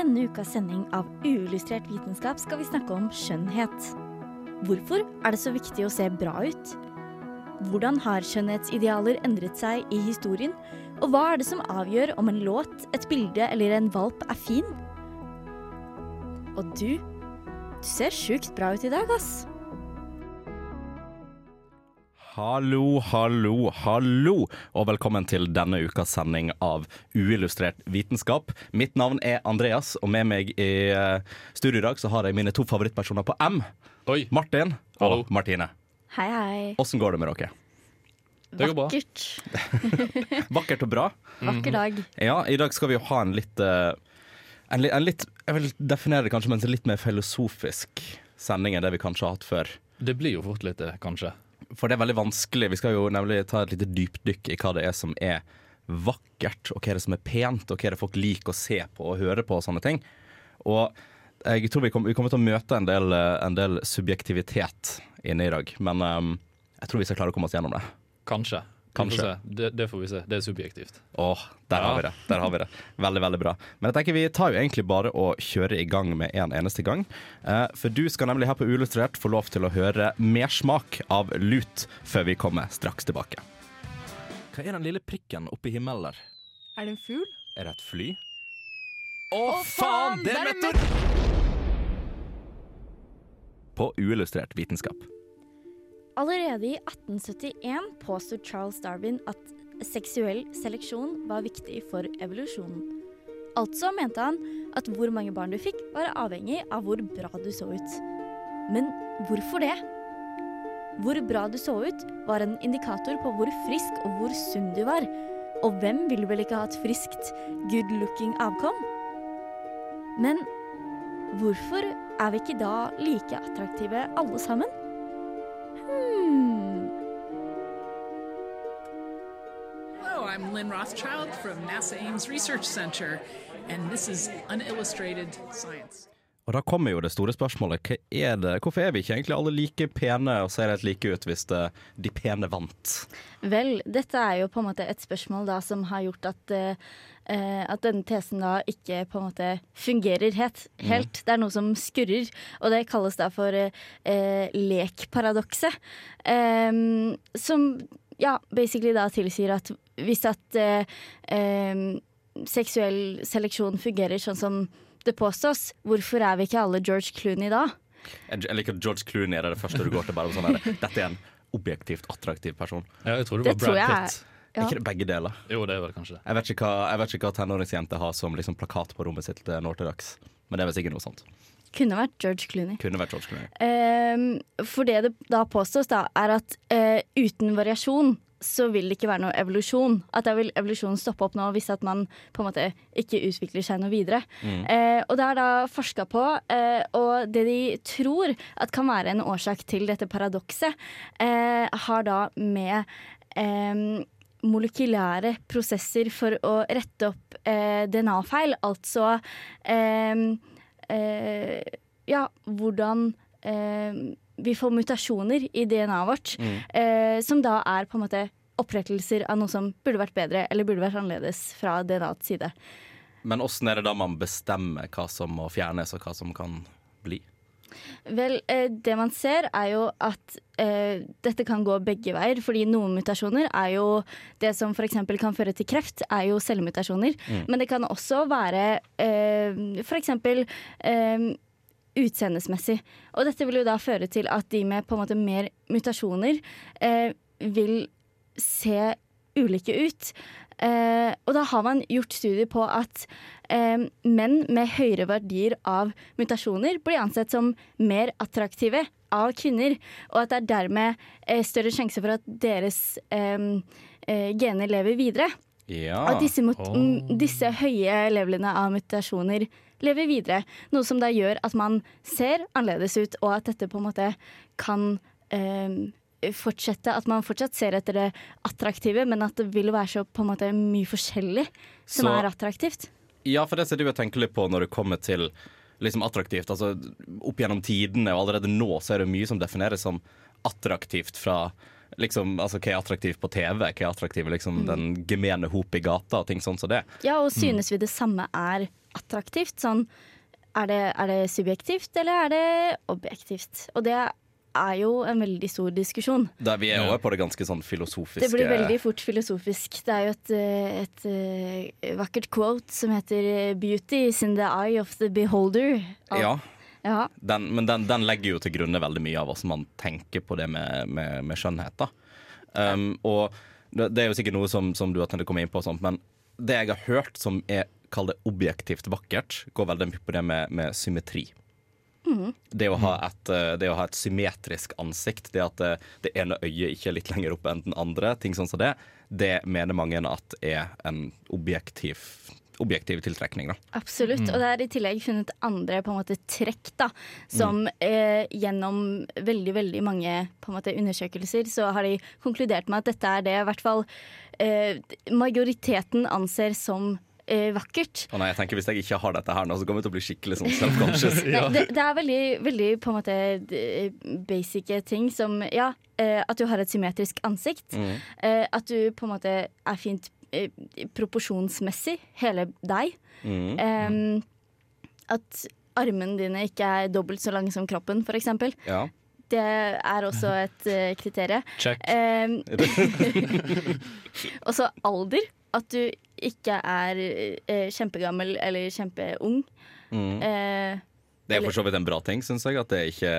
Denne ukas sending av Uillustrert vitenskap skal vi snakke om skjønnhet. Hvorfor er det så viktig å se bra ut? Hvordan har skjønnhetsidealer endret seg i historien? Og hva er det som avgjør om en låt, et bilde eller en valp er fin? Og du, du ser sjukt bra ut i dag, ass. Hallo, hallo, hallo, og velkommen til denne ukas sending av Uillustrert vitenskap. Mitt navn er Andreas, og med meg i eh, studio i dag så har jeg mine to favorittpersoner på M. Oi, Martin Hallo. og Martine. Hei, hei. Åssen går det med dere? det går bra. Vakkert. Vakkert og bra? Vakker dag. Ja, i dag skal vi jo ha en litt eh, en, en litt Jeg vil definere det kanskje som en litt mer filosofisk sending enn det vi kanskje har hatt før. Det blir jo fort litt det, kanskje. For det er veldig vanskelig. Vi skal jo nemlig ta et lite dypdykk i hva det er som er vakkert, og hva er det som er pent, og hva er det folk liker å se på og høre på og sånne ting. Og jeg tror vi, kom, vi kommer til å møte en del, en del subjektivitet inne i dag, men um, jeg tror vi skal klare å komme oss gjennom det. Kanskje. Kanskje. Det, det får vi se. Det er subjektivt. Åh, der Ja. har vi det. Der har vi det. Veldig, veldig bra. Men jeg tenker vi tar jo egentlig bare å kjøre i gang med en eneste gang. Eh, for du skal nemlig her på Uillustrert få lov til å høre mersmak av lut før vi kommer straks tilbake. Hva er den lille prikken oppe i himmelen der? Er det en fugl? Er det et fly? Å, faen, det er meteor! På Uillustrert vitenskap. Allerede i 1871 påsto Charles Darwin at seksuell seleksjon var viktig for evolusjonen. Altså mente han at hvor mange barn du fikk, var avhengig av hvor bra du så ut. Men hvorfor det? Hvor bra du så ut, var en indikator på hvor frisk og hvor sunn du var. Og hvem ville vel ikke ha et friskt, good-looking avkom? Men hvorfor er vi ikke da like attraktive alle sammen? Hmm. Hello, I'm Lynn Rothschild from NASA Ames Research Center, and this is Unillustrated Science. Og da kommer jo det store spørsmålet. Hva er det? Hvorfor er vi ikke egentlig alle like pene og ser helt like ut hvis det, de pene vant? Vel, dette er jo på en måte et spørsmål da som har gjort at, eh, eh, at denne tesen da ikke på en måte fungerer helt. helt. Det er noe som skurrer, og det kalles da for eh, lekparadokset. Eh, som ja, basically da tilsier at hvis at eh, em, seksuell seleksjon fungerer sånn som det påstås, hvorfor er vi ikke alle George Clooney da? Jeg jeg liker George Clooney er det første du går til. bare sånn der, Dette er en objektivt attraktiv person. Ja, jeg tror det Det var tror Brad jeg Pitt. Ja. Er ikke det begge deler? Jo, det er vel kanskje det. Jeg vet ikke hva, vet ikke hva tenåringsjenter har som liksom plakat på rommet sitt eh, nå til dags. Men det er vel sikkert noe sånt. Kunne vært George Clooney. Kunne vært George Clooney. Ehm, for det det da påstås, da, er at eh, uten variasjon så vil det ikke være noe evolusjon. At da vil evolusjonen stoppe opp nå hvis at man på en måte ikke utvikler seg noe videre. Eh, og det er da forska på, eh, og det de tror at kan være en årsak til dette paradokset, eh, har da med eh, molekylære prosesser for å rette opp eh, DNA-feil, altså eh, eh, Ja, hvordan eh, vi får mutasjoner i DNA-et vårt, eh, som da er på en måte opprettelser av noe som burde vært bedre eller burde vært annerledes fra DNA-ets side. Men åssen er det da man bestemmer hva som må fjernes, og hva som kan bli? Vel, eh, det man ser er jo at eh, dette kan gå begge veier. Fordi noen mutasjoner er jo det som f.eks. kan føre til kreft, er jo cellemutasjoner. Men det kan også være eh, f.eks. Eh, utseendesmessig. Og dette vil jo da føre til at de med på en måte mer mutasjoner eh, vil se ulike ut. Eh, og da har man gjort studier på at eh, menn med høyere verdier av mutasjoner blir ansett som mer attraktive av kvinner, og at det er dermed eh, større sjanse for at deres eh, eh, gener lever videre. Ja. Og disse, Åh. disse høye levelene av mutasjoner lever videre. Noe som da gjør at man ser annerledes ut, og at dette på en måte kan eh, fortsette. At man fortsatt ser etter det attraktive, men at det vil være så på en måte mye forskjellig som Så- er attraktivt. Ja, for det ser jeg jo tenker litt på når det kommer til liksom attraktivt. Altså, opp gjennom tidene og allerede nå så er det mye som defineres som attraktivt fra liksom, altså Hva er attraktivt på TV? Hva er attraktivt Mm. liksom, den gemene hop i gata og ting sånn som det. Ja, og synes vi det samme er attraktivt? Sånn, er det, er det subjektivt, eller er det objektivt? Og det er jo en veldig stor diskusjon. Da, vi er òg på det ganske sånn filosofiske Det blir veldig fort filosofisk. Det er jo et, eh, et, eh, vakkert quote som heter 'Beauty is in the eye of the beholder'. Ja, Ja. den, men den, den legger jo til grunne veldig mye av hvordan man tenker på det med, med, med skjønnhet. da. Um, og det, det er jo sikkert noe som, som du har tenkt å komme inn på, og sånt, men det jeg har hørt som er kall det objektivt vakkert, går veldig mye på det med, med symmetri. Det å, ha et, eh, det å ha et symmetrisk ansikt, det at det, det ene øyet ikke er litt lenger oppe enn den andre, ting sånn som det, det mener mange at er en objektiv, objektiv tiltrekning. da. Absolutt. Og det er i tillegg funnet andre på en måte trekk da, som eh, gjennom veldig veldig mange på en måte, undersøkelser så har de konkludert med at dette er det i hvert fall eh, majoriteten anser som eh, vakkert. Å nei, jeg tenker Hvis jeg ikke har dette her nå, så kommer jeg til å bli skikkelig sånn self-conscious. ja. det, det er veldig, veldig på en måte basic ting som ja, eh, at du har et symmetrisk ansikt. Mm. Eh, at du på en måte er fint eh, proporsjonsmessig, hele deg. Mm. At armene dine ikke er dobbelt så lange som kroppen, f.eks. Ja. Det er også et uh, kriterium. Check. Eh, også alder. At du ikke er eh, kjempegammel eller kjempeung. Mm. Eh, Det er for så vidt en bra ting, syns jeg. At det er ikke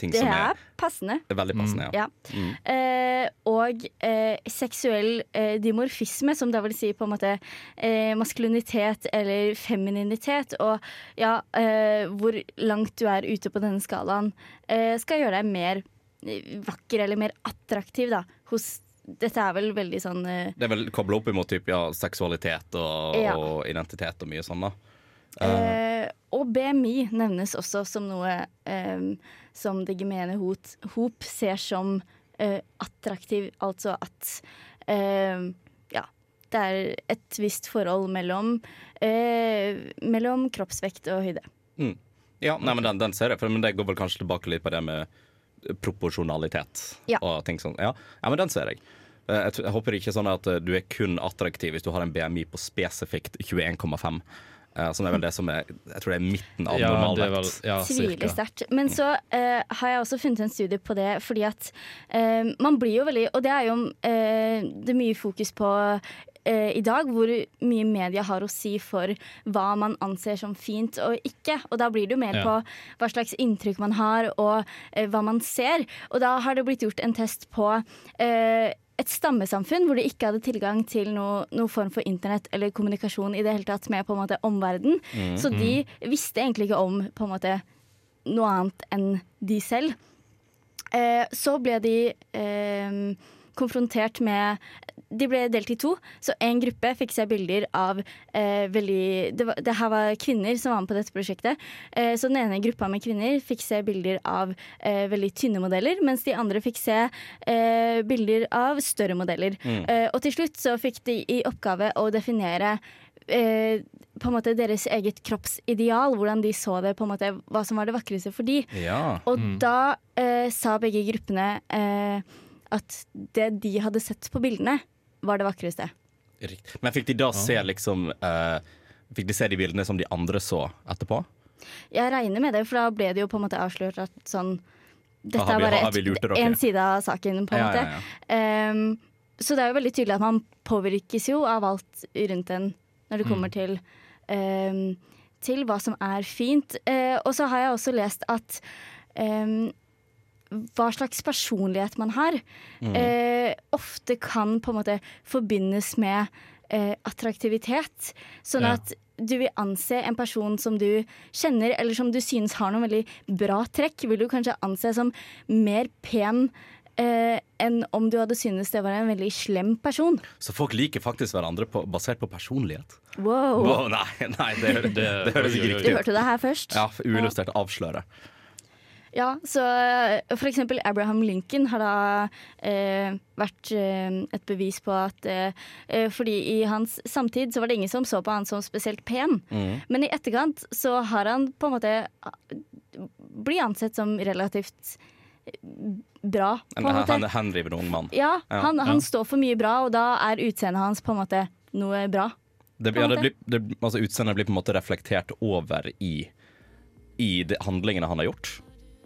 ting det som er er, passende. er veldig passende. Ja. Ja. Mm. Eh, og eh, seksuell eh, dimorfisme, som da vil si på en måte eh, maskulinitet eller femininitet, og ja, eh, hvor langt du er ute på denne skalaen, eh, skal gjøre deg mer vakker eller mer attraktiv da, hos Dette er vel veldig sånn eh, Det er vel kobla opp imot typ, ja, seksualitet og, Ja. og identitet og mye sånn. da. Eh, og BMI nevnes også som noe eh, som det gemene hot, hop ser som eh, attraktiv. Altså at eh, ja, det er et visst forhold mellom, eh, mellom kroppsvekt og høyde. Ja, nei, men den, den ser jeg, for, men det går vel kanskje tilbake litt på det med proporsjonalitet Ja. og ting sånn. Ja. ja, men den ser jeg. Eh, Jeg, jeg håper ikke sånn at eh, du er kun attraktiv hvis du har en BMI på spesifikt 21,5. eh, Som er vel det som er Jeg tror det er midten av Ja, det normalvekt. ja, Tviler sterkt. Men så uh, har jeg også funnet en studie på det, fordi at uh, man blir jo veldig Og det er jo uh, det er mye fokus på eh, i dag, hvor mye media har å si for hva man anser som fint og ikke. Og da blir det jo mer Ja. på hva slags inntrykk man har, og eh, hva man ser. Og da har det blitt gjort en test på eh, et stammesamfunn hvor de ikke hadde tilgang til noe, noe form for internett eller kommunikasjon i det hele tatt med på en måte omverdenen. Så de visste egentlig ikke om på en måte noe annet enn de selv. Eh, så ble de eh, konfrontert med De ble delt i to. Så en gruppe fikk se bilder av eh, veldig det, var, det her var kvinner som var med på dette prosjektet. Eh, så den ene gruppa med kvinner fikk se bilder av eh, veldig tynne modeller, mens de andre fikk se eh, bilder av større modeller. Eh, og til slutt så fikk de i oppgave å definere eh, på en måte deres eget kroppsideal, hvordan de så det, på en måte hva som var det vakreste for de. Ja. Og da eh, sa begge gruppene eh, at det de hadde sett på bildene, var det vakreste. Riktig. Men fikk de da se liksom uh, Fikk de se de bildene som de andre så etterpå? Jeg regner med det, for da ble det jo på en måte avslørt at sånn Dette er bare en side av saken, på en Ja, måte. ja, ja. Um, så det er jo veldig tydelig at man påvirkes jo av alt rundt en når det Mm. kommer til, um, til hva som er fint. Uh, og så har jeg også lest at ehm, hva slags personlighet man har, Mm. eh, ofte kan på en måte forbindes med eh, attraktivitet. Sånn Ja. at du vil anse en person som du kjenner, eller som du synes har noen veldig bra trekk, vil du kanskje anse som mer pen eh, enn om du hadde syntes det var en veldig slem person. Så folk liker faktisk hverandre på, basert på personlighet? Wow. Wow, nei, nei, det, det, det høres ikke riktig ut. Du hørte det her først. Ja, uillustrert avslører. Ja, så eh, for eksempel Abraham Lincoln har da eh, vært eh, et bevis på at eh, eh, Fordi i hans samtid så var det ingen som så på han som spesielt pen. Mm. Men i etterkant så har han på en måte blitt blir ansett som relativt eh, bra, på En en han hen, henrivende ung mann. Ja, Ja. han, han Ja. står for mye bra, og da er utseendet hans på en måte noe bra. Det, ja, det blir, det, altså Utseendet blir på en måte reflektert over i, i de handlingene han har gjort.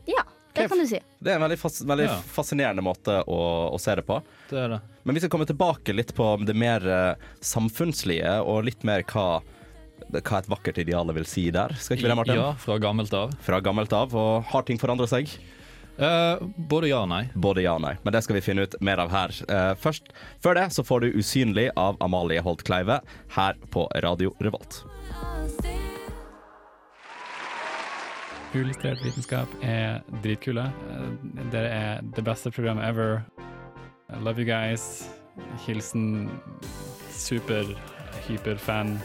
Ja, det kan du si. Det er en veldig, fas, veldig Ja. fascinerende måte å, å se det på. Det er det. Men vi skal komme tilbake litt på det mer eh, samfunnslige, og litt mer hva, hva et vakkert ideal vil si der. Skal ikke vi det, Martin? Ja, fra gammelt av. Fra gammelt av. Og har ting forandra seg? Uh, både ja og nei. Både ja og nei. Men det skal vi finne ut mer av her. Uh, først, før det så får du 'Usynlig' av Amalie Holt Kleive her på Radio Revolt. Uillustrert vitenskap er dritkule. Eh, Dere er det beste programmet ever. I love you guys. Hilsen super, hyperfan.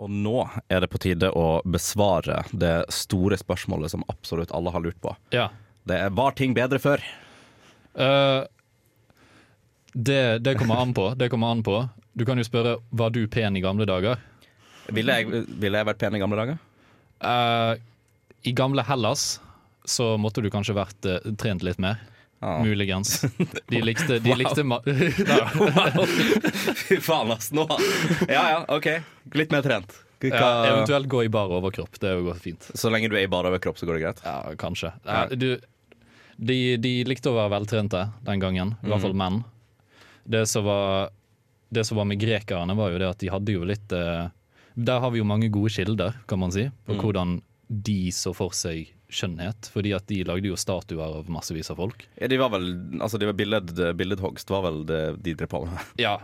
Og nå er det på tide å besvare det store spørsmålet som absolutt alle har lurt på. Ja. Det er var ting bedre før? Uh, det, det kommer an på. Det kommer an på. Du kan jo spørre var du pen i gamle dager. Ville jeg, ville jeg vært pen i gamle dager? Eh, I gamle Hellas så måtte du kanskje vært eh, trent litt mer. Ah. Muligens. De likte, de Wow. likte ma. Fy faen, ass. Nå Ja ja, OK. Litt mer trent. Hva, ja, Eventuelt gå i bar overkropp. Det går fint. Så lenge du er i bar overkropp, så går det greit? Ja, kanskje. Ja, du, de, de likte å være veltrente den gangen, i hvert fall menn. Det som var, det som var med grekerne, var jo det at de hadde jo litt eh, Der har vi jo mange gode kilder, kan man si, på hvordan de så for seg skjønnhet. Fordi at de lagde jo statuer av massevis av folk. Ja, de var vel Altså, de var billed, billedhogst var vel det de drev på med. Ja.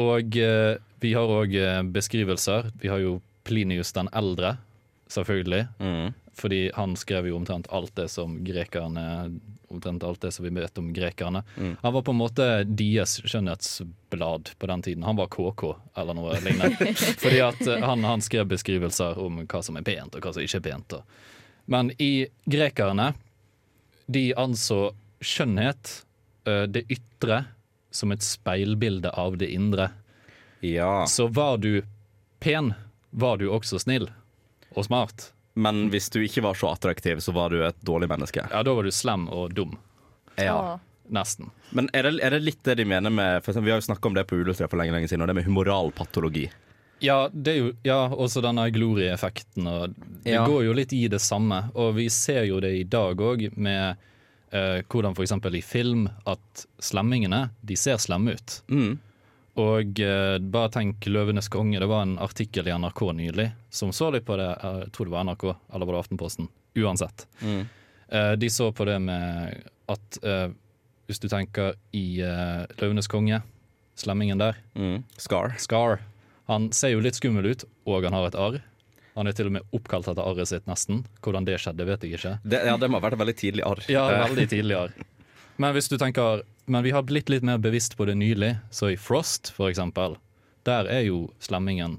Og eh, vi har òg eh, beskrivelser. Vi har jo Plinius den eldre, selvfølgelig. Mm. Fordi han skrev jo omtrent alt det som grekerne Omtrent alt det som vi vet om grekerne. Han var på en måte deres skjønnhetsblad på den tiden. Han var KK eller noe lignende. Fordi at eh, han, han skrev beskrivelser om hva som er pent og hva som ikke er pent. Men i grekerne, de anså skjønnhet, eh, det ytre, som et speilbilde av det indre. Ja. Så var du pen, var du også snill og smart. Men hvis du ikke var så attraktiv, så var du et dårlig menneske. Ja, da var du slem og dum. Ja. Nesten. Men er det, er det litt det de mener med for eksempel, Vi har jo snakka om det på Uillustrert for lenge lenge siden, og det med humoralpatologi. Ja, det er jo ja, også denne glorieeffekten. Og det Ja. går jo litt i det samme. Og vi ser jo det i dag òg, med eh, hvordan f.eks. i film at slemmingene de ser slemme ut. Mm. Og eh, bare tenk 'Løvenes konge'. Det var en artikkel i NRK nylig som så litt på det. eh, Jeg tror det var NRK, eller var det Aftenposten? Uansett. Mm. Eh, de så på det med at eh, hvis du tenker i eh, 'Løvenes konge', slemmingen der, Mm. Scar. Scar. Han ser jo litt skummel ut, og han har et arr. Han er til og med oppkalt etter arret sitt, nesten. Hvordan det skjedde, vet jeg ikke. Det, ja, det må ha vært et veldig tidlig arr. Ja, Eh, veldig tidlig arr. Men hvis du tenker Men vi har blitt litt mer bevisst på det nylig. Så i Frost, for eksempel, der er jo slemmingen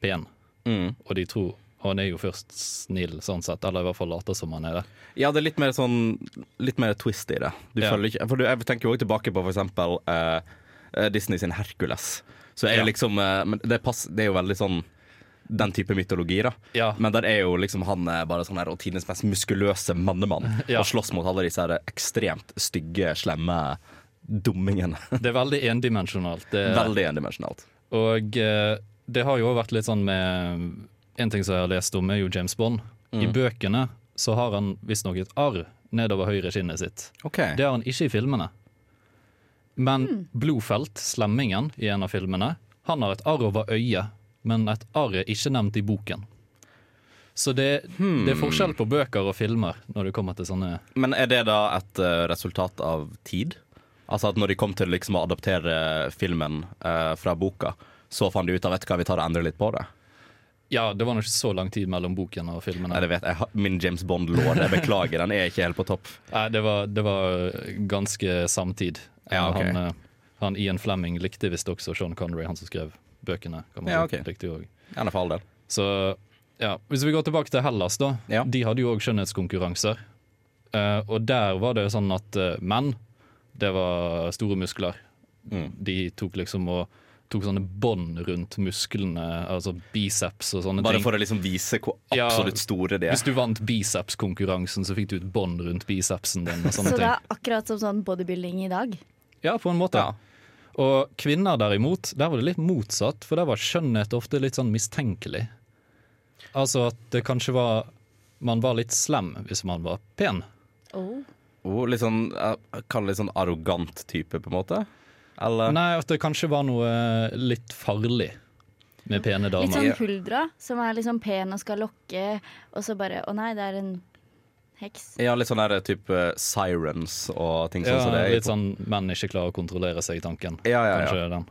pen. Mm. Og de tror han er jo først snill, sånn sett. Eller i hvert fall later som han er det. Ja, det er litt mer sånn Litt mer twist i det. Du Ja. føler ikke For du, jeg tenker jo òg tilbake på for eksempel eh, eh, Disney sin Hercules. Så er Ja. liksom eh, Men det, pass, det er jo veldig sånn den type mytologi, da. Ja. Men der er jo liksom han eh, bare sånn her og tidenes mest muskuløse mannemann. Ja. Og slåss mot alle disse her ekstremt stygge, slemme dummingene. Det er veldig endimensjonalt. Det, Veldig endimensjonalt. Og eh, det har jo vært litt sånn med En ting som jeg har lest om, er jo James Bond. I bøkene så har han visstnok et arr nedover høyre kinnet sitt. Okay. Det har han ikke i filmene. Men Blodfelt, slemmingen i en av filmene, han har et arr over øyet, men et arr er ikke nevnt i boken. Så det, det er forskjell på bøker og filmer når det kommer til sånne Men er det da et uh, resultat av tid? Altså at når de kom til liksom å adaptere filmen uh, fra boka, så fant de ut av vet hva, vi tar og endrer litt på det? Ja, det var nok ikke så lang tid mellom boken og filmen. Nei, det vet jeg. Min James Bond-lår, jeg beklager, den er ikke helt på topp. Nei, det var, det var ganske samtid. Ja, okay. han, eh, han Ian Fleming likte visst også Sean Connery, han som skrev bøkene. Kan man Ja, si. riktig også. Gjerne for all del. Så ja, Hvis vi går tilbake til Hellas, da. Ja. De hadde jo òg skjønnhetskonkurranser. Uh, og der var det sånn at uh, menn, det var store muskler. Mm. De tok liksom og tok sånne bånd rundt musklene, altså biceps og sånne Bare ting. for å liksom vise hvor Ja, absolutt store de Hvis er. du vant bicepskonkurransen, så fikk du et bånd rundt bicepsen din. og sånne Så det er akkurat som sånn bodybuilding i dag. Ja, på en måte. Ja. Og kvinner derimot, der var det litt motsatt, for der var skjønnhet ofte litt sånn mistenkelig. Altså at det kanskje var Man var litt slem hvis man var pen. Oh. Oh, litt sånn, jeg kaller det litt sånn arrogant type, på en måte? Eller? Nei, at det kanskje var noe litt farlig med pene damer. Litt sånn huldra, som er liksom pen og skal lokke, og så bare Å nei, det er en heks. Ja, litt sånn der type sirens og ting sånn som det litt sånn menn ikke klarer å kontrollere seg i tanken. Ja, ja, ja. Kanskje den.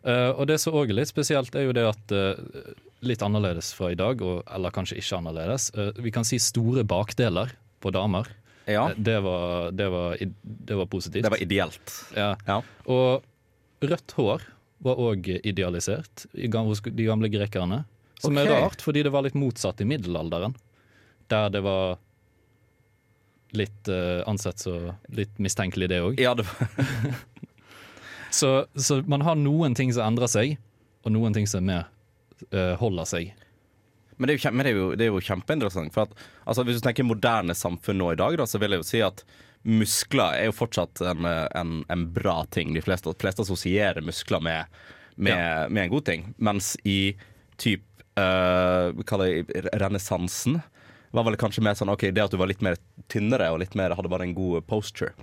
Uh, og det som òg er litt spesielt, er jo det at uh, Litt annerledes fra i dag, og, eller kanskje ikke annerledes. Uh, vi kan si store bakdeler på damer. Ja, Eh, Det, var, det, var, det var positivt. det var ideelt. ja. Ja. Og rødt hår var òg idealisert hos de gamle grekerne. Som okay. er rart, fordi det var litt motsatt i middelalderen. Der det var litt uh, ansett så litt mistenkelig, det òg. Ja, det Så, så man har noen ting som endrer seg, og noen ting som mer uh, holder seg. men det er jo, det er jo, det er jo kjempeinteressant. For at, altså, hvis du tenker moderne samfunn nå i dag, da, så vil jeg jo si at muskler er jo fortsatt en, en, en bra ting. De fleste, fleste assosierer muskler med, med, med en god ting. Mens i typ uh, renessansen var vel kanskje mer sånn OK, det at du var litt mer tynnere og litt mer, hadde bare en god posture,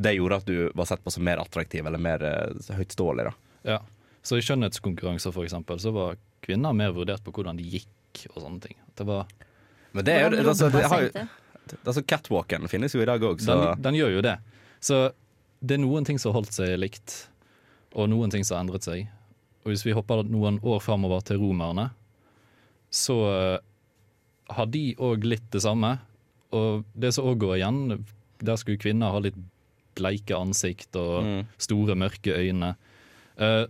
det gjorde at du var sett på som mer attraktiv eller mer uh, høytståelig. da. Ja. Så i skjønnhetskonkurranser for eksempel, så var kvinner mer vurdert på hvordan de gikk og sånne ting. Det var, Men det er jo altså, det har jo, altså, Catwalken finnes jo i dag òg, så den, den gjør jo det. Så det er noen ting som har holdt seg likt, og noen ting som har endret seg. Og hvis vi hopper noen år framover til romerne, så eh, har de òg litt det samme. Og det som òg går igjen, der skulle kvinner ha litt bleike ansikt og Mm. store, mørke øyne. Uh,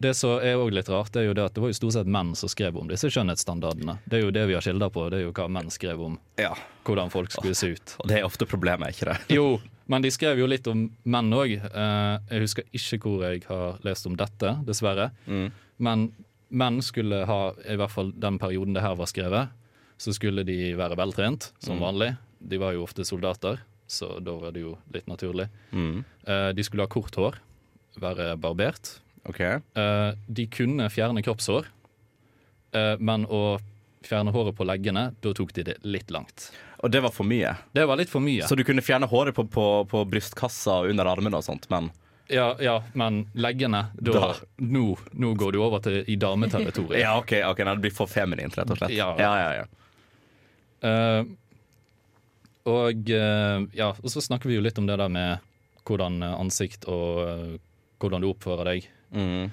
det som er også litt rart, det er jo det at det var jo stort sett menn som skrev om disse skjønnhetsstandardene. Det er jo det vi har kilder på, det er jo hva menn skrev om ja. hvordan folk skulle se ut. Og det er ofte problemet, ikke det? Jo, men de skrev jo litt om menn òg. jeg husker ikke hvor jeg har lest om dette, dessverre. Mm. Men menn skulle ha, i hvert fall den perioden det her var skrevet, så skulle de være veltrent, som Mm. vanlig. De var jo ofte soldater, så da var det jo litt naturlig. Mm. Eh, de skulle ha kort hår, være barbert. Okay. Eh, de kunne fjerne kroppshår, eh, men å fjerne håret på leggene, da tok de det litt langt. Og det var for mye. Det var litt for mye. Så du kunne fjerne håret på, på, på brystkassa og under armene og sånt, men Ja, ja, men leggene da. Nå, nå går du over til i dameterritoriet. Ja, OK, ok, det blir for feminint, rett og slett. Ja. ja, ja, ja. Eh, og eh, ja, og så snakker vi jo litt om det der med hvordan eh, ansikt og hvordan du oppfører deg. Mm.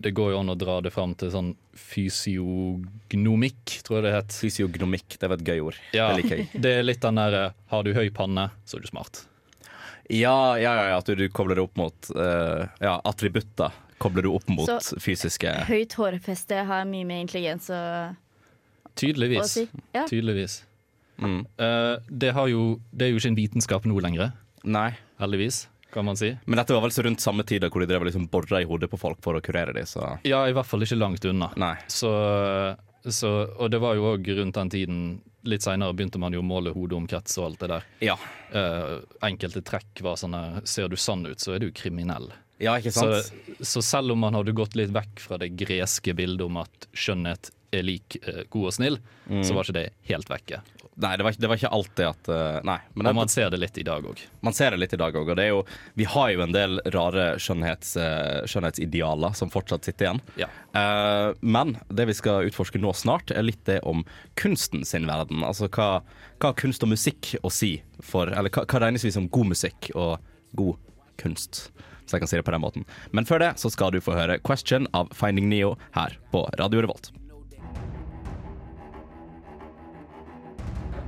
Det går jo an å dra det fram til sånn fysiognomikk, tror jeg det het. Fysiognomikk, det var et gøy ord. Ja, Det liker jeg. det er litt den derre har du høy panne, så er du smart. Ja, ja, ja, at du, du kobler det opp mot uh, Ja, attributter kobler du opp mot Så- fysiske Høyt hårfeste har mye med intelligens og å Tydeligvis. si. Ja. Tydeligvis. mm. Uh, det, har jo, det er jo ikke en vitenskap nå lenger, Nei. heldigvis, kan man si. Men dette var vel så rundt samme tid hvor de drev liksom borra i hodet på folk for å kurere dem, så Ja, i hvert fall ikke langt unna. Nei. Så, så, og det var jo òg rundt den tiden Litt seinere begynte man jo å måle hodeomkrets og alt det der. Ja. Uh, enkelte trekk var sånn her Ser du sann ut, så er du kriminell. Ja, ikke Så, sant? så selv om man hadde gått litt vekk fra det greske bildet om at skjønnhet er lik eh, god og snill, Mm. så var ikke det helt vekke. Nei, det var, det var ikke alltid at eh, Nei. Men Og det, man ser det litt i dag òg. Man ser det litt i dag òg, og det er jo Vi har jo en del rare skjønnhets, eh, skjønnhetsidealer som fortsatt sitter igjen. Ja. Uh, men det vi skal utforske nå snart, er litt det om kunsten sin verden. Altså hva, hva kunst og musikk å si for Eller hva, hva regnes vi som god musikk og god kunst? Så jeg kan si det på den måten. Men før det så skal du få høre 'Question' av Finding Neo her på Radio Revolt.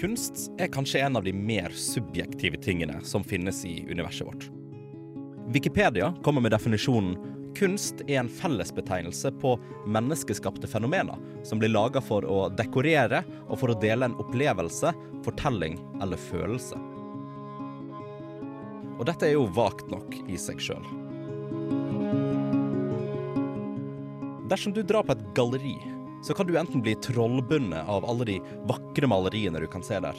Kunst er kanskje en av de mer subjektive tingene som finnes i universet vårt. Wikipedia kommer med definisjonen kunst er en fellesbetegnelse på menneskeskapte fenomener som blir laga for å dekorere og for å dele en opplevelse, fortelling eller følelse. Og dette er jo vagt nok i seg sjøl. Dersom du drar på et galleri, så kan du enten bli trollbundet av alle de vakre maleriene du kan se der,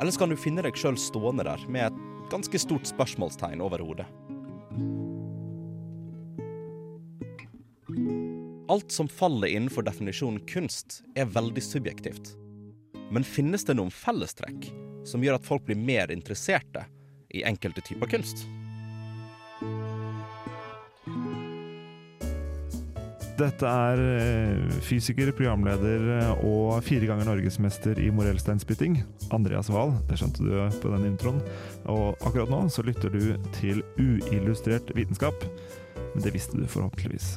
eller så kan du finne deg sjøl stående der med et ganske stort spørsmålstegn over hodet. Alt som faller innenfor definisjonen kunst, er veldig subjektivt. Men finnes det noen fellestrekk som gjør at folk blir mer interesserte i enkelte typer kunst? Dette er eh, fysiker, programleder eh, og fire ganger norgesmester i morellsteinspytting, Andreas Wahl. Det skjønte du på den introen. Og akkurat nå så lytter du til uillustrert vitenskap. Men det visste du forhåpentligvis.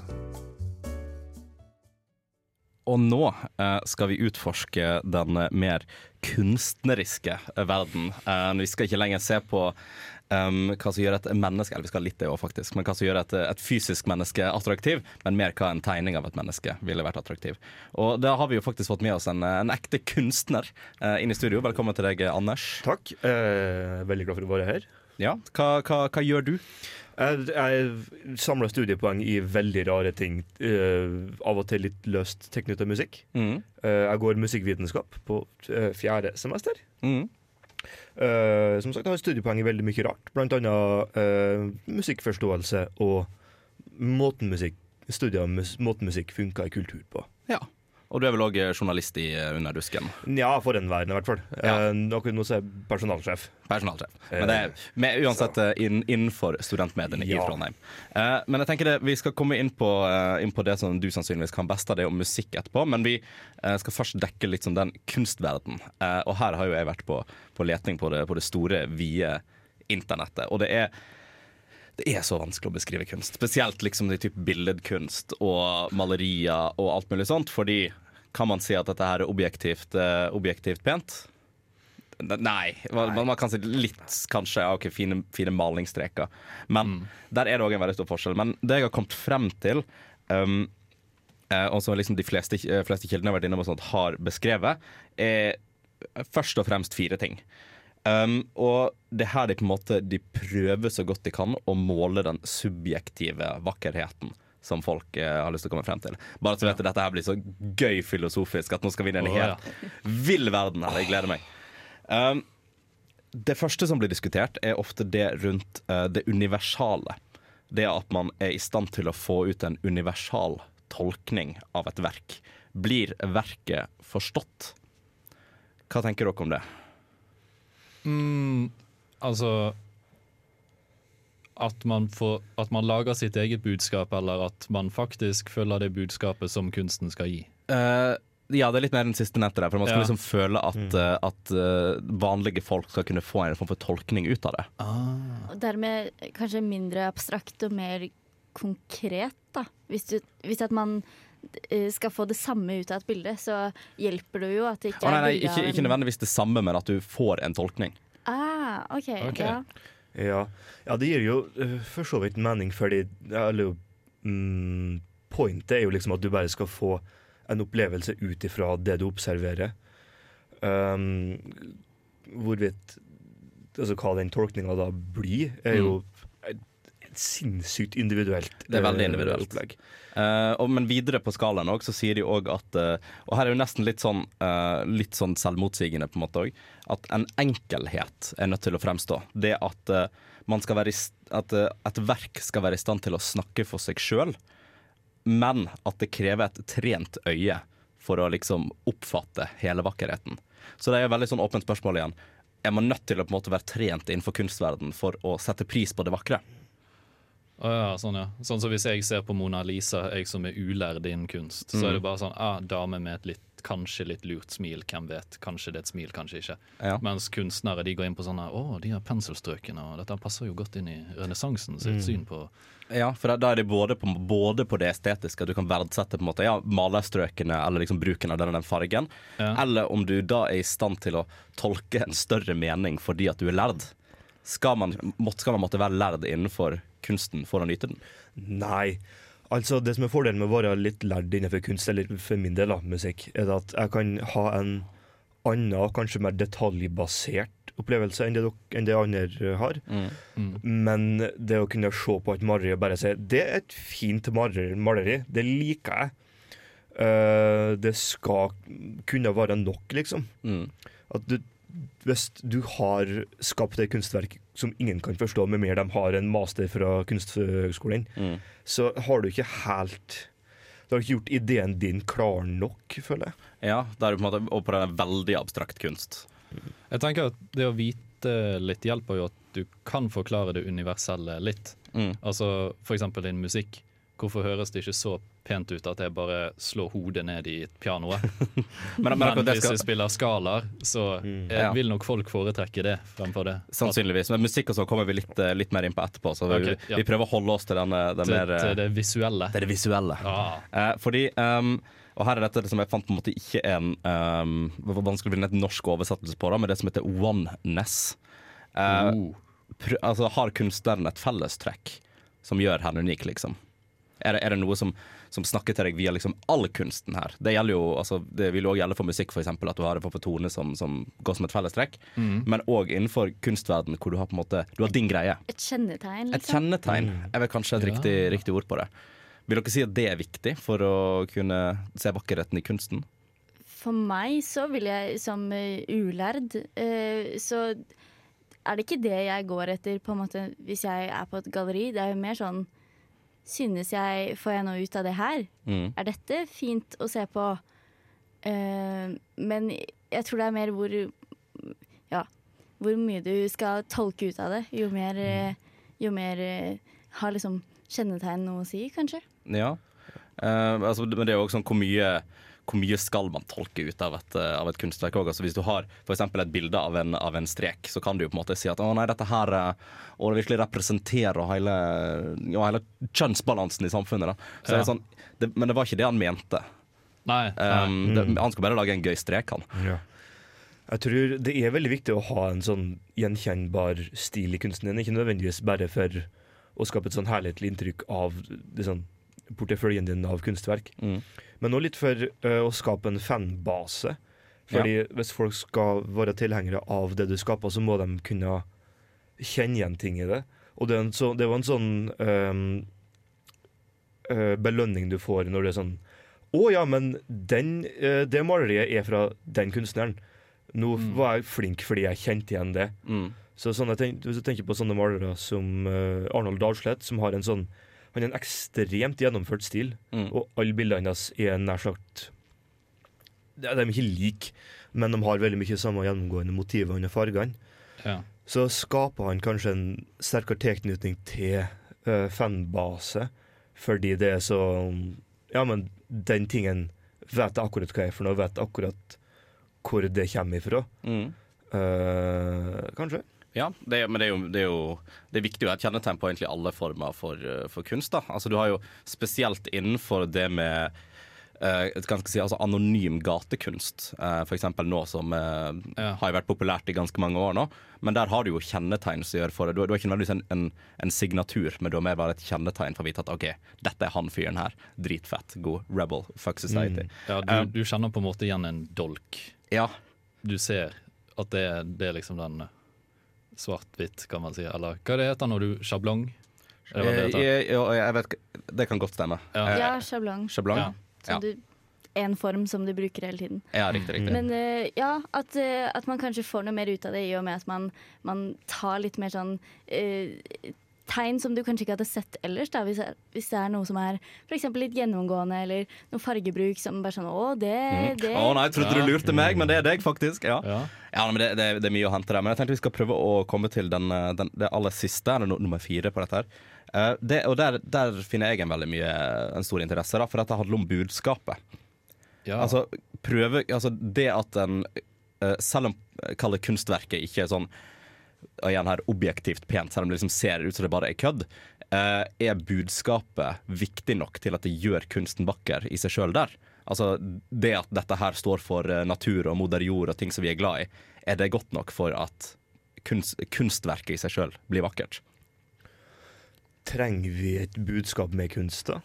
Og nå eh, skal vi utforske den mer kunstneriske verden. Vi skal ikke lenger se på um, hva som gjør et menneske Eller vi skal litt det også, faktisk. Men hva som gjør et, et, fysisk menneske attraktiv, men mer hva en tegning av et menneske ville vært attraktiv. Og da har vi jo faktisk fått med oss en, en ekte kunstner uh, inn i studio. Velkommen til deg, Anders. Takk. Eh, veldig glad for å være her. Ja, Hva, hva, hva gjør du? Jeg, jeg samler studiepoeng i veldig rare ting. Uh, av og til litt løst tilknyttet musikk. Mm. Uh, jeg går musikkvitenskap på uh, fjerde semester. Mm. Som sagt, har studiepoeng i veldig mye rart. Blant annet musikkforståelse og måten musikk, studier av måten musikk funker i kultur på. Ja. Og du er vel òg journalist i Underdusken? Ja, for en verden i hvert fall. Ja. Eh, nå er jeg personalsjef. Personalsjef. Men det er med, uansett inn, innenfor studentmediene ja. i Trondheim. Eh, men jeg tenker det, vi skal komme inn på, inn på, det som du sannsynligvis kan best av det om musikk etterpå. Men vi eh, skal først dekke litt som den kunstverden. og her har jo jeg vært på, på letning på det, på det store, vide internettet. Og det er det er så vanskelig å beskrive kunst. Spesielt liksom de type billedkunst og malerier og alt mulig sånt. Fordi kan man si at dette her er objektivt, uh, objektivt pent? Nei. Man, man, kan si litt, kanskje. Ja, ok, fine, fine malingsstreker. Men mm. der er det òg en veldig stor forskjell. Men det jeg har kommet frem til, um, og som liksom de fleste, uh, fleste kildene har vært inne på sånt, har beskrevet, er først og fremst fire ting. Um, og det her de på en måte De prøver så godt de kan å måle den subjektive vakkerheten som folk uh, har lyst til å komme frem til. Bare så vet at Dette her blir så gøy filosofisk at nå skal vi inn i en oh, helt ja. vill verden her. Jeg gleder meg. Um, det første som blir diskutert, er ofte det rundt uh, det universale. Det at man er i stand til å få ut en universal tolkning av et verk. Blir verket forstått? Hva tenker dere om det? Mm, altså at man, får, at man, lager sitt eget budskap, eller at man faktisk følger det budskapet som kunsten skal gi? Uh, ja, det er litt mer den siste nettet der. For man skal ja. liksom føle at, mm. uh, at uh, vanlige folk skal kunne få en form for tolkning ut av det. Ah. Og dermed kanskje mindre abstrakt og mer konkret, da. Hvis, du, hvis at man skal få det samme ut av et bilde, så hjelper det jo at det ikke oh, nei, nei, er ikke, ikke nødvendigvis det samme, men at du får en tolkning. Ah, OK. okay. Ja. Ja. ja. det gir jo uh, for så vidt mening, fordi eller, mm, Pointet er jo liksom at du bare skal få en opplevelse ut ifra det du observerer. Um, hvorvidt Altså hva den tolkninga da blir, er jo mm. Sinnssykt individuelt Det er veldig individuelt. opplegg. Uh, og, men videre på skalaen også, så sier de òg at uh, Og her er jo nesten litt sånn, uh, litt sånn selvmotsigende, på en måte òg. At en enkelhet er nødt til å fremstå. Det at, man skal være i, at et verk skal være i stand til å snakke for seg sjøl men at det krever et trent øye for å liksom oppfatte hele vakkerheten. Så det er et veldig sånn åpent spørsmål igjen. er man nødt til å på en måte være trent innenfor kunstverden for å sette pris på det vakre. Å ja, sånn, ja. Sånn som hvis jeg ser på Mona Lisa, jeg som er ulærd innen kunst, så Mm. er det bare sånn ah, dame med et litt, kanskje litt lurt smil, hvem vet. Kanskje det er et smil, kanskje ikke. Ja. Mens kunstnere de går inn på sånn å, de har penselstrøkene, og dette passer jo godt inn i renessansen sitt Mm. syn på Ja, for da- er det både på, både på det estetiske, at du kan verdsette på en måte, ja, malerstrøkene eller liksom bruken av den og den fargen, eller om du da er i stand til å tolke en større mening fordi at du er lærd. Skal man, må, skal man måtte være lærd innenfor kunsten for å nyte den? Nei. Altså, det som er fordelen med å være litt lærd innenfor kunst, eller for min del da, musikk, er at jeg kan ha en annen, kanskje mer detaljbasert opplevelse enn det, enn det andre har. Men det å kunne se på et maleri og bare si det er et fint maleri, det liker jeg. uh, det skal kunne være nok, liksom. At du, hvis du har skapt et kunstverk som ingen kan forstå, med mer de har en master fra Kunsthøgskolen, Mm. så har du ikke helt Du har ikke gjort ideen din klar nok, føler jeg. Ja, det er på en måte og på den veldig abstrakt kunst. Jeg tenker at det å vite litt hjelper jo at du kan forklare det universelle litt. Mm. Altså for eksempel din musikk. Hvorfor høres det ikke så pent ut at jeg bare slår hodet ned i pianoet? Men- men men hvis jeg spiller skalaer, så eh, Ja. vil nok folk foretrekke det fremfor det. Sannsynligvis. Men musikk og så kommer vi litt, eh, litt mer inn på etterpå. Så vi, okay, ja. vi prøver å holde oss til den, eh, den Til, mer eh, til det visuelle. Det er det visuelle. Ah. Eh, fordi um, Og her er dette det som jeg fant på en måte ikke en um, vanskelig å finne et norsk oversettelse på det, men det som heter oneness. Uh, Oh. altså, har kunstneren et fellestrekk som gjør henne unik, liksom? Er det, er det noe som, som snakker til deg via liksom all kunsten her? Det jo, altså, det vil jo også gjelde for musikk, eksempel, at du har det for tone som, som går som et fellestrekk. Mm. Men òg innenfor kunstverden, hvor du har på en måte Du har din greie. Et kjennetegn, Et liksom. kjennetegn er vel kanskje et riktig, riktig ord på det. Vil dere si at det er viktig for å kunne se vakkerheten i kunsten? For meg så vil jeg som eh, ulærd, eh, så er det ikke det jeg går etter på en måte hvis jeg er på et galleri. Det er jo mer sånn Synes jeg Får jeg noe ut av det her? Mm. Er dette fint å se på? Uh, men jeg tror det er mer hvor Ja, hvor mye du skal tolke ut av det. Jo mer, mm. jo mer eh, har liksom kjennetegn noe å si, kanskje. Ja. Uh, altså, men det er jo også sånn hvor mye hvor mye skal man tolke ut av et, eh, av et kunstverk òg? Altså, hvis du har eksempel et bilde av en, av en strek, så kan du jo på en måte si at å nei, dette her og det virkelig representerer hele, ja, hele kjønnsbalansen i samfunnet. Da. Så Ja. er det sånn, det, men det var ikke det han mente. Nei, Um, det, Mm. han skulle bare lage en gøy strek, han. Ja. Jeg tror det er veldig viktig å ha en sånn gjenkjennbar stil i kunsten din. Ikke nødvendigvis bare for å skape et sånn herlighetlig inntrykk av det sånn, porteføljen din av kunstverk. Mm. Men òg litt for eh, å skape en fanbase. Fordi hvis folk skal være tilhengere av det du skaper, så må de kunne kjenne igjen ting i det. Og det, så, det var en sånn um, uh, belønning du får når det er sånn Å ja, men den, uh, det maleriet er fra den kunstneren. Nå var jeg flink fordi jeg kjente igjen det. Mm. Så sånn, tenk, Hvis du tenker på sånne malere som uh, Arnold Dalslett, som har en sånn Han har en ekstremt gjennomført stil, Mm. og alle bildene hans er nær sagt De er ikke like, men de har veldig mye samme gjennomgående motiver under fargene. Ja. Så skaper han kanskje en sterkere tilknytning til uh, fanbase, fordi det er så Ja, men den tingen vet jeg akkurat hva jeg er for noe, vet akkurat hvor det kommer ifra. Mm. Uh, kanskje. Ja, det, men det er, jo, det er jo Det er viktig å ha et kjennetegn på egentlig alle former for, eh, for kunst. da Altså Du har jo spesielt innenfor det med eh, jeg si, altså anonym gatekunst, uh, f.eks. nå som eh, har jo vært populært i ganske mange år nå. Men der har du jo kjennetegn som gjør for det. Du, har- du har ikke nødvendigvis en, en, en signatur, men du har mer bare et kjennetegn for å vite at OK, dette er han fyren her. Dritfett. God rebel. Fuck society. Ja, Eh, du, du kjenner på en måte igjen en dolk. Ja. Du ser at det, det er liksom den eh, svart-hvitt, kan man si. Eller hva det heter når du Sjablong? Det det Eh, jeg, vet Det kan godt stemme. Eh, Ja, sjablong. Sjablong? Ja. Ja. Du, en form som du bruker hele tiden. Ja, riktig, riktig. Men uh, ja, at, uh, at man kanskje får noe mer ut av det i og med at man, man tar litt mer sånn eh, tegn som du kanskje ikke hadde sett ellers. Da, hvis, hvis det er noe som er for eksempel litt gjennomgående, eller noe fargebruk som bare sånn Å, det, Mm. det Å nei, jeg trodde du lurte meg, men det er deg, faktisk. Ja, ja. men det, det, det er mye å hente der. Men jeg tenkte vi skal prøve å komme til den, eh, den, det aller siste, eller nummer fire på dette. her Uh, det, Og der, der finner jeg en veldig mye En stor interesse, da, for dette handler om budskapet. Altså, prøve, altså det at en eh, Selv om kaller kall kunstverket ikke er sånn og igjen her objektivt pent, selv om det liksom ser ut som det bare er kødd, eh, er budskapet viktig nok til at det gjør kunsten vakker i seg sjøl der? Altså Det at dette her står for eh, natur og moder jord og ting som vi er glad i, er det godt nok for at kunst, kunstverket i seg sjøl blir vakkert? Trenger vi et budskap med kunst, da?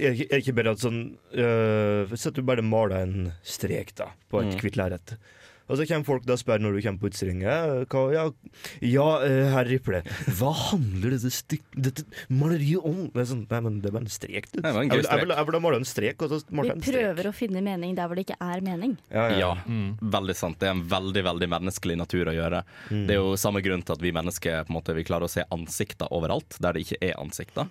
Er det ikke, bare at sånn øh, Sett du bare maler en strek da på et Mm. hvitt lerret, og så kommer folk da og spør når du kommer på utstillinga Ja, ja øh, herr Riple, hva handler dette, styk, dette maleriet om? Det er sånn, nei, men det var en strek, du. Jeg vil- jeg strek. vil- jeg vil ha en strek, og så Vi malte jeg en strek. prøver å finne mening der hvor det ikke er mening. Ja, veldig sant. Det er en veldig veldig menneskelig natur å gjøre. Det er jo samme grunn til at vi mennesker på en måte, vi klarer å se ansikter overalt der det ikke er ansikter.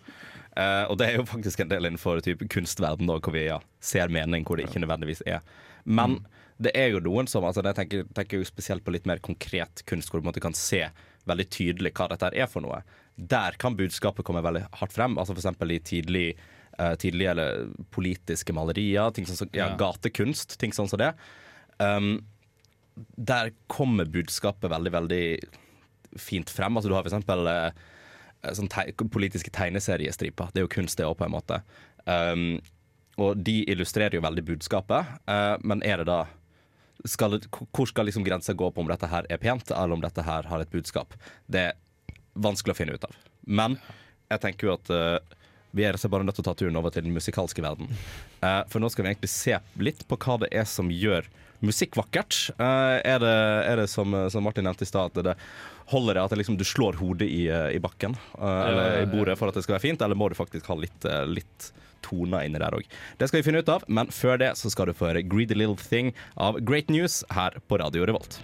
Uh, og det er jo faktisk en del innenfor typ, kunstverden da, hvor vi ja, ser mening hvor det ikke nødvendigvis er. Men det er jo noen som altså, Jeg tenker, tenker jo spesielt på litt mer konkret kunst, hvor du på en måte kan se veldig tydelig hva dette er for noe. Der kan budskapet komme veldig hardt frem. Altså F.eks. i tidlig eh, tidlige eller politiske malerier, ting sånn som ja, gatekunst, ting sånn som det. Um, der kommer budskapet veldig, veldig fint frem. Altså, du har for eksempel eh, sånn te politiske tegneseriestriper. Det er jo kunst, det òg, på en måte. Um, og de illustrerer jo veldig budskapet, uh, men er det da skal Hvor skal liksom grensa gå på om dette her er pent, eller om dette her har et budskap? Det er vanskelig å finne ut av. Men jeg tenker jo at uh, vi er bare nødt til å ta turen over til den musikalske verden. Uh, for nå skal vi egentlig se litt på hva det er som gjør musikk vakkert. Uh, er, det, er det som, som Martin nevnte i stad, at det holder det at det liksom, du slår hodet i, i bakken eller i bordet for at det skal være fint, eller må du faktisk ha litt, litt toner inni der òg? Det skal vi finne ut av, men før det så skal du få høre 'Greedy Little Thing' av Great News her på Radio Revolt.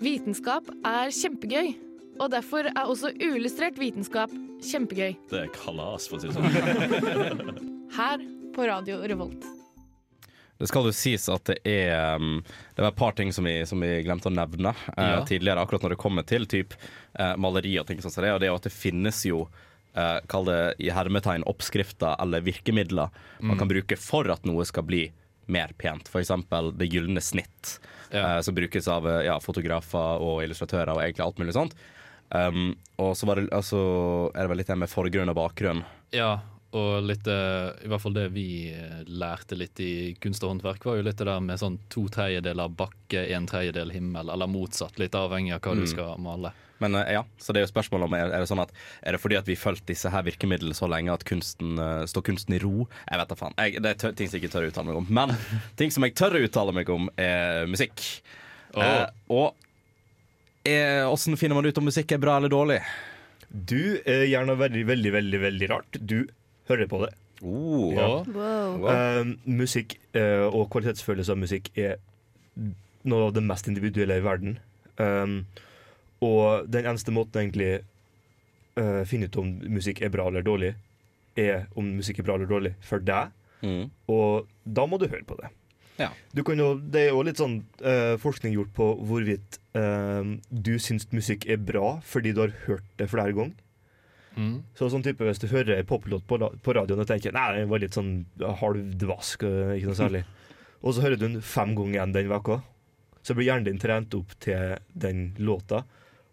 Vitenskap er kjempegøy, og derfor er også uillustrert vitenskap kjempegøy. Det er kalas, for å si det sånn. Her på Radio Revolt. Det skal jo sies at det er um, Det var et par ting som vi, som vi glemte å nevne eh, Ja. tidligere, akkurat når det kommer til typ, eh, maleri og ting sånn som det. Og det er jo at det finnes jo eh, Kall det i hermetegn oppskrifter eller virkemidler man Mm. kan bruke for at noe skal bli mer pent. Eksempel det gylne snitt, eh, som brukes av ja, fotografer og illustratører og egentlig alt mulig sånt. Um, og så var det, altså, er det vel litt det med forgrunn og bakgrunn. Ja, og litt eh, I hvert fall det vi eh, lærte litt i kunst og håndverk, var jo litt det der med sånn to tredjedeler bakke, en tredjedel himmel, eller motsatt. Litt avhengig av hva Mm. du skal male. Men eh, ja, så det er jo spørsmålet om er, er det sånn at Er det fordi at vi fulgte disse her virkemidlene så lenge at kunsten står kunsten i ro? Jeg vet da faen. Jeg, det er tør, ting som jeg ikke tør å uttale meg om. Men ting som jeg tør å uttale meg om, er musikk. Eh, og eh, åssen finner man ut om musikk er bra eller dårlig? Du er gjerne veldig, veldig, veldig, veldig rart. Du hører på det. Oh. Ja. Wow. uh, musikk uh, og kvalitetsfølelse av musikk er noe av det mest individuelle i verden. Um, og den eneste måten egentlig uh, finne ut om musikk er bra eller dårlig, er om musikk er bra eller dårlig for deg. Og da må du høre på det. Ja. Du kan jo, det er jo litt sånn uh, forskning gjort på hvorvidt uh, du syns musikk er bra fordi du har hørt det flere ganger. Mm. Så sånn type Hvis du hører en poplåt på, på radioen og tenker Nei, den var litt sånn halvdvask, øh, ikke noe særlig. og så hører du den fem ganger igjen den uka, så blir hjernen din trent opp til den låta,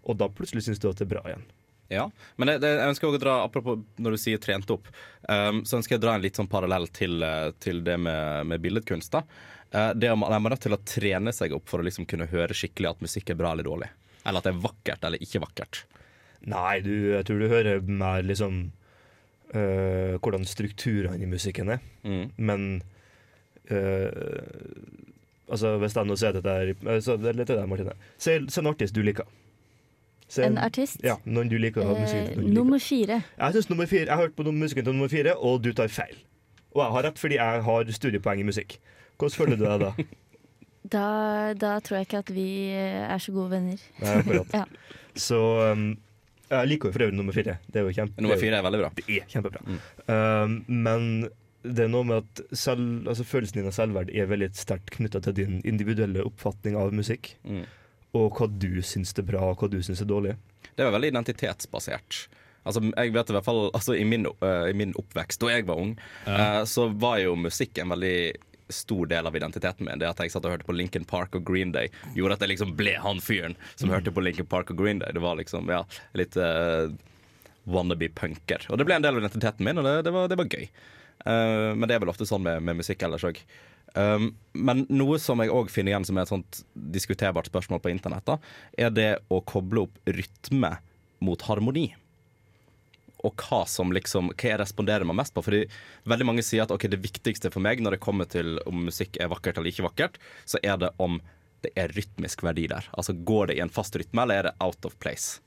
og da plutselig syns du at det er bra igjen. Ja, men det, det, jeg ønsker også å dra, apropos når du sier trent opp, um, så ønsker jeg å dra en litt sånn parallell til, eh, til det med, med billedkunst. da. uh, det om, er nødt til å trene seg opp for å liksom kunne høre skikkelig at musikk er bra eller dårlig? Eller at det er vakkert eller ikke vakkert? Nei, du, jeg tror du hører mer liksom øh, hvordan strukturene i musikken er. Men øh, Altså, hvis jeg nå sier dette her altså, Det er litt det der, Martine. Se, se en artist du liker. Se En artist? Ja, noen du liker. Eh, musikken, noen nummer fire. Jeg synes nummer fire Jeg har hørt på musikken til nummer fire, og du tar feil. Og jeg har rett fordi jeg har studiepoeng i musikk. Hvordan føler du deg da? Da, da tror jeg ikke at vi er så gode venner. Nei, akkurat. Ja. Så um, jeg liker jo for øvrig nummer fire. Det er jo kjempe, Nummer fire er veldig bra. Det er kjempebra. Um, men det er noe med at selv, altså følelsen din av selvverd er veldig sterkt knytta til din individuelle oppfatning av musikk. Mm. Og hva du syns er bra, og hva du syns er dårlig. Det var veldig identitetsbasert. Altså, jeg vet i hvert fall altså, i, min, uh, I min oppvekst, da jeg var ung, øh, så var jo musikk en veldig stor del av identiteten min. Det at jeg satt og hørte på Lincoln Park og Green Day, gjorde at jeg liksom ble han fyren som hørte på Lincoln Park og Green Day. Det var liksom, ja, litt uh, wannabe-punker. Og det ble en del av identiteten min, og det, det, var, det var gøy. Uh, men det er vel ofte sånn med, med musikk ellers òg. Um, men noe som jeg òg finner igjen som er et sånt diskuterbart spørsmål på internett, da, er det å koble opp rytme mot harmoni. Og hva som liksom, hva jeg responderer meg mest på. Fordi veldig mange sier at okay, det viktigste for meg når det kommer til om musikk er vakkert eller ikke vakkert, så er det om det er rytmisk verdi der. Altså Går det i en fast rytme, eller er det out of place?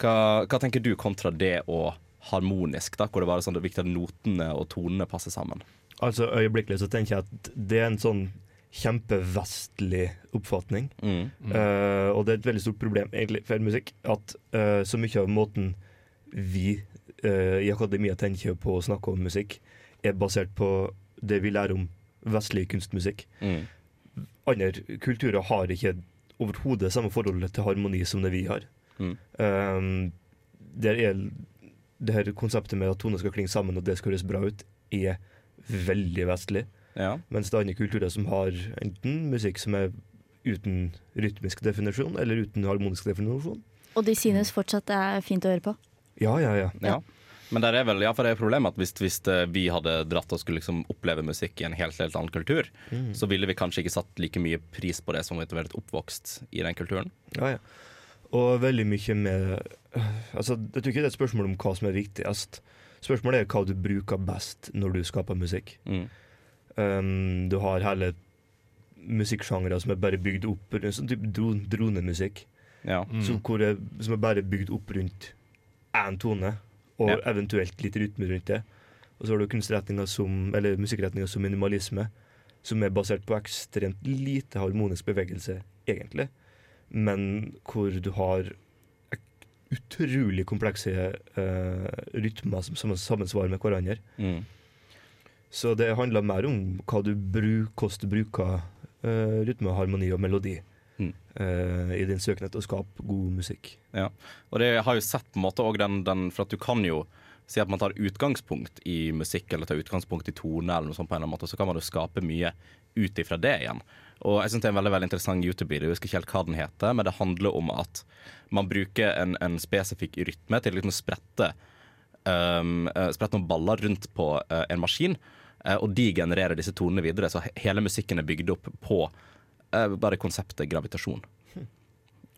Hva, hva tenker du kontra det og harmonisk, da, hvor det var sånn det er viktig at notene og tonene passer sammen? Altså Øyeblikkelig så tenker jeg at det er en sånn kjempevestlig oppfatning. Mm. Eh, og det er et veldig stort problem egentlig for musikk at uh, så mye av måten vi eh, i akademia tenker på å snakke om musikk, er basert på det vi lærer om vestlig kunstmusikk. Mm. Andre kulturer har ikke overhodet samme forholdet til harmoni som det vi har. Mm. Um, der er det her konseptet med at toner skal klinge sammen og det skal høres bra ut, er veldig vestlig. Ja. Mens det er andre kulturer som har enten musikk som er uten rytmisk definisjon, eller uten harmonisk definisjon. Og de synes fortsatt det er fint å høre på. Ja, ja, ja. Ja. Men der er vel, ja, for det er problemet at hvis, hvis eh, vi hadde dratt og skulle liksom oppleve musikk i en helt, helt annen kultur, Mm. så ville vi kanskje ikke satt like mye pris på det som vi hadde vært oppvokst i den kulturen. Ja, ja. Og veldig mye med Altså, Jeg tror ikke det er et spørsmål om hva som er viktigst. Spørsmålet er hva du bruker best når du skaper musikk. Mm. Um, du har hele musikksjangre som er bare bygd opp rundt sånn type dronemusikk. Ja. Så hvor som er bare bygd opp rundt én tone, og Ja. eventuelt litt rytme rundt det. Og så har du kunstretninger som, eller musikkretninger som minimalisme, som er basert på ekstremt lite harmonisk bevegelse, egentlig. Men hvor du har utrolig komplekse uh, rytmer som sammensvarer med hverandre. Mm. Så det handler mer om hva du bruk, hvordan du bruker uh, rytme, harmoni og melodi Mm. eh, i din søken etter å skape god musikk. Ja. Og det har jo sett på en måte også den, den For at du kan jo si at man tar utgangspunkt i musikk eller tar utgangspunkt i tone, eller noe sånt på en eller annen måte, så kan man jo skape mye ut ifra det igjen. Og jeg synes det er en veldig veldig interessant YouTube-video, jeg husker ikke helt hva den heter, men det handler om at man bruker en, en spesifikk rytme til liksom å sprette um, sprette noen baller rundt på uh, en maskin, uh, og de genererer disse tonene videre. Så hele musikken er bygd opp på eh, bare konseptet gravitasjon.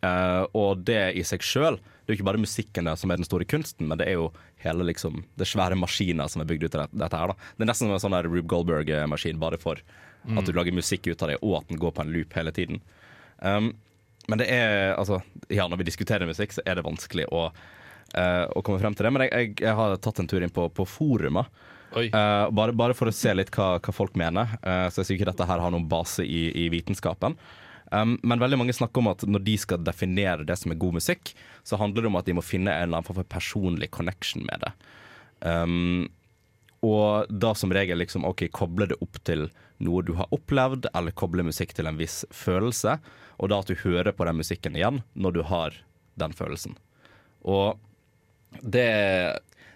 Uh, og det i seg sjøl Det er jo ikke bare musikken der som er den store kunsten, men det er jo hele liksom det svære maskiner som er bygd ut av dette her. da Det er nesten som en sånn Rube Goldberg-maskin, bare for Mm. at du lager musikk ut av det, og at den går på en loop hele tiden. Um, men det er altså Ja, når vi diskuterer musikk, så er det vanskelig å, uh, å komme frem til det. Men jeg, jeg, jeg har tatt en tur inn på, på forumet. Eh, bare, bare for å se litt hva, hva folk mener. Uh, så jeg sier ikke dette her har noen base i, i vitenskapen. Um, men veldig mange snakker om at når de skal definere det som er god musikk, så handler det om at de må finne en eller annen form for personlig connection med det. Um, og da som regel liksom, ok, koble det opp til noe du har opplevd, eller koble musikk til en viss følelse, og da at du hører på den musikken igjen når du har den følelsen. Og det,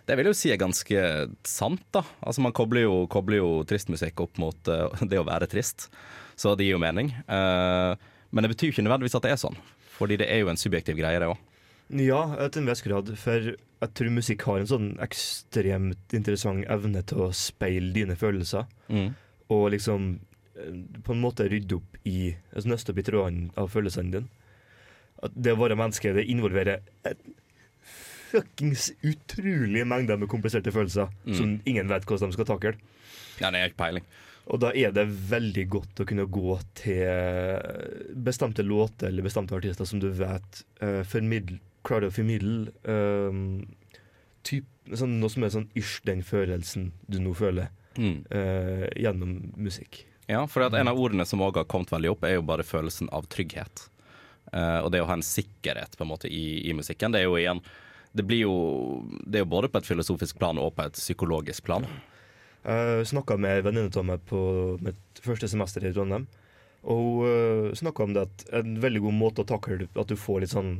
det vil jeg jo si er ganske sant, da. Altså Man kobler jo, kobler jo tristmusikk opp mot uh, det å være trist, så det gir jo mening. Uh, men det betyr jo ikke nødvendigvis at det er sånn, fordi det er jo en subjektiv greie, det òg. Ja, til en viss grad. For jeg tror musikk har en sånn ekstremt interessant evne til å speile dine følelser. Mm. Og liksom eh, på en måte rydde opp i altså Nøste opp i trådene av følelsene dine. At det å være menneske det involverer et fuckings utrolige mengder med kompliserte følelser Mm. som ingen vet hvordan de skal takle. Ja, det er ikke peiling. Og da er det veldig godt å kunne gå til bestemte låter eller bestemte artister som du vet uh, formidl, klarer å formidle um, typ, sånn, noe som er sånn ish den følelsen du nå føler, Mm. uh, gjennom musikk. Ja, for en av ordene som også har kommet veldig opp, er jo bare følelsen av trygghet. Uh, og det å ha en sikkerhet på en måte i, i musikken. Det er jo igjen det blir jo, det er jo både på et filosofisk plan og på et psykologisk plan. Jeg snakka med ei venninne av meg på mitt første semester i Trondheim. Og hun uh, snakka om det at en veldig god måte å takle at du får litt sånn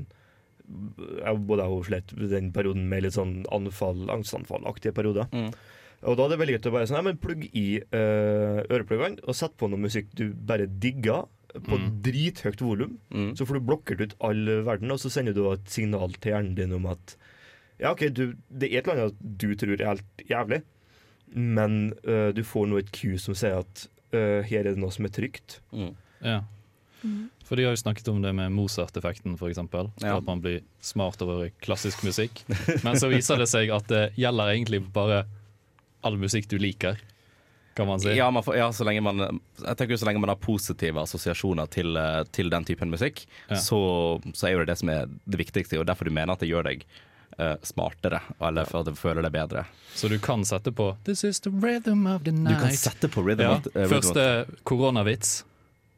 jeg, Både jeg og hun slet den perioden med litt sånn anfall, angstanfallaktige perioder. Mm. Og da er det veldig greit å bare sånn, men plugg i uh, ørepluggene og sett på noe musikk du bare digger. På Mm. drithøyt volum. Mm. Så får du blokkert ut all verden, og så sender du et signal til hjernen din om at ja, OK, du, det er et eller annet du tror er helt jævlig, men uh, du får nå et Q som sier at uh, her er det noe som er trygt. Mm. Ja. For de har jo snakket om det med Mozart-effekten, f.eks. Ja. At man blir smart over klassisk musikk. Men så viser det seg at det gjelder egentlig bare all musikk du liker, kan man si. Ja, man får, ja, så lenge man Jeg tenker jo så lenge man har positive assosiasjoner til, eh, til den typen musikk, Ja. så, så er jo det det som er det viktigste, og derfor du mener at det gjør deg eh, smartere, eller for at du føler deg bedre. Så du kan sette på This is the rhythm of the night. Du kan sette på rhythm ja, of- rhythm Første koronavits.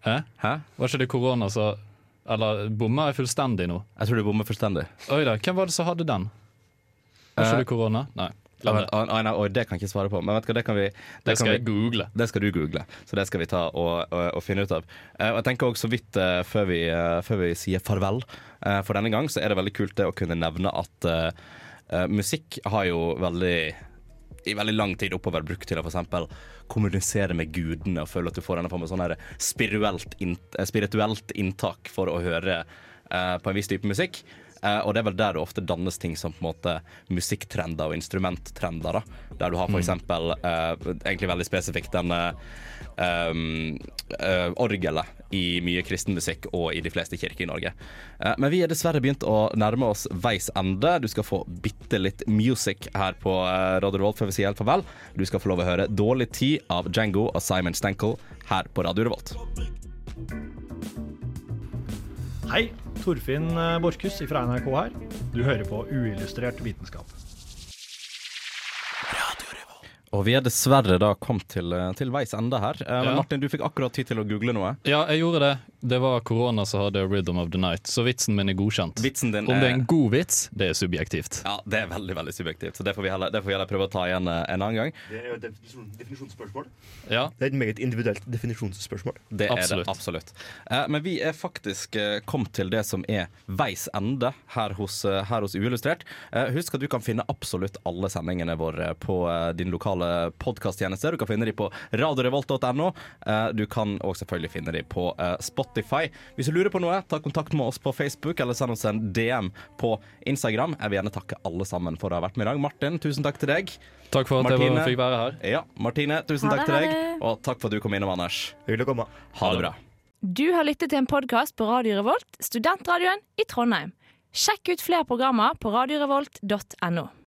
Hæ? Hæ? Var ikke det korona som Eller bomma jeg fullstendig nå? Jeg tror du bommer fullstendig. Oi da, hvem var det som hadde den? Var ikke uh, det korona? Nei. Det. nei, oi, det kan jeg ikke svare på, men vet du hva, det kan vi Det skal vi, jeg google. Det skal du google, så det skal vi ta og, og, og finne ut av. Eh, og jeg tenker også så vidt eh, før, vi, eh, før vi sier farvel for denne gang, så er det veldig kult det å kunne nevne at uh, musikk har jo veldig i veldig lang tid oppover brukt til å for eksempel kommunisere med gudene og føle at du får denne form av sånn her spirituelt inntak for å høre uh, på en viss type musikk. Eh, og det er vel der det ofte dannes ting som på en måte musikktrender og instrumenttrender. da Der du har for Mm. eksempel eh, egentlig veldig spesifikt den um, eh, orgelet i mye kristen musikk og i de fleste kirker i Norge. Eh, men vi er dessverre begynt å nærme oss veis ende. Du skal få bitte litt music her på Radio Revolt før vi sier helt farvel. Du skal få lov å høre 'Dårlig tid' av Django og Simon Stenkel her på Radio Revolt. Hei, Torfinn eh, Borchhus fra NRK her. Du hører på Uillustrert vitenskap. Og vi er dessverre da kommet til, eh, til veis ende her. Eh, Men Ja. Martin, du fikk akkurat tid til å google noe. Ja, jeg gjorde det. Det var korona som hadde 'Rhythm of the Night', så vitsen min er godkjent. Vitsen din Om det er en god vits, det er subjektivt. Ja, Det er veldig veldig subjektivt, så det får vi heller, det får vi heller prøve å ta igjen eh, en annen gang. Det er jo et definisjonsspørsmål. Ja. Det er et meget individuelt definisjonsspørsmål. Det er det absolutt. Eh, men vi er faktisk eh, kommet til det som er veis ende her hos, her hos Uillustrert. Eh, husk at du kan finne absolutt alle sendingene våre på eh, din lokale podkasttjeneste. Du kan finne dem på radiorevolt.no. Eh, du kan også selvfølgelig finne dem på eh, Spotify. Hvis du lurer på noe, ta kontakt med oss på Facebook eller send oss en DM på Instagram. Jeg vil gjerne takke alle sammen for å ha vært med i dag. Martin, tusen takk til deg. Takk for at jeg fikk være her. Ja, Martine, tusen takk til deg. Og takk for at du kom innom, Anders. Hyggelig å komme. Ha det bra. Du har lyttet til en podkast på Radio Revolt, studentradioen i Trondheim. Sjekk ut flere programmer på radiorevolt.no.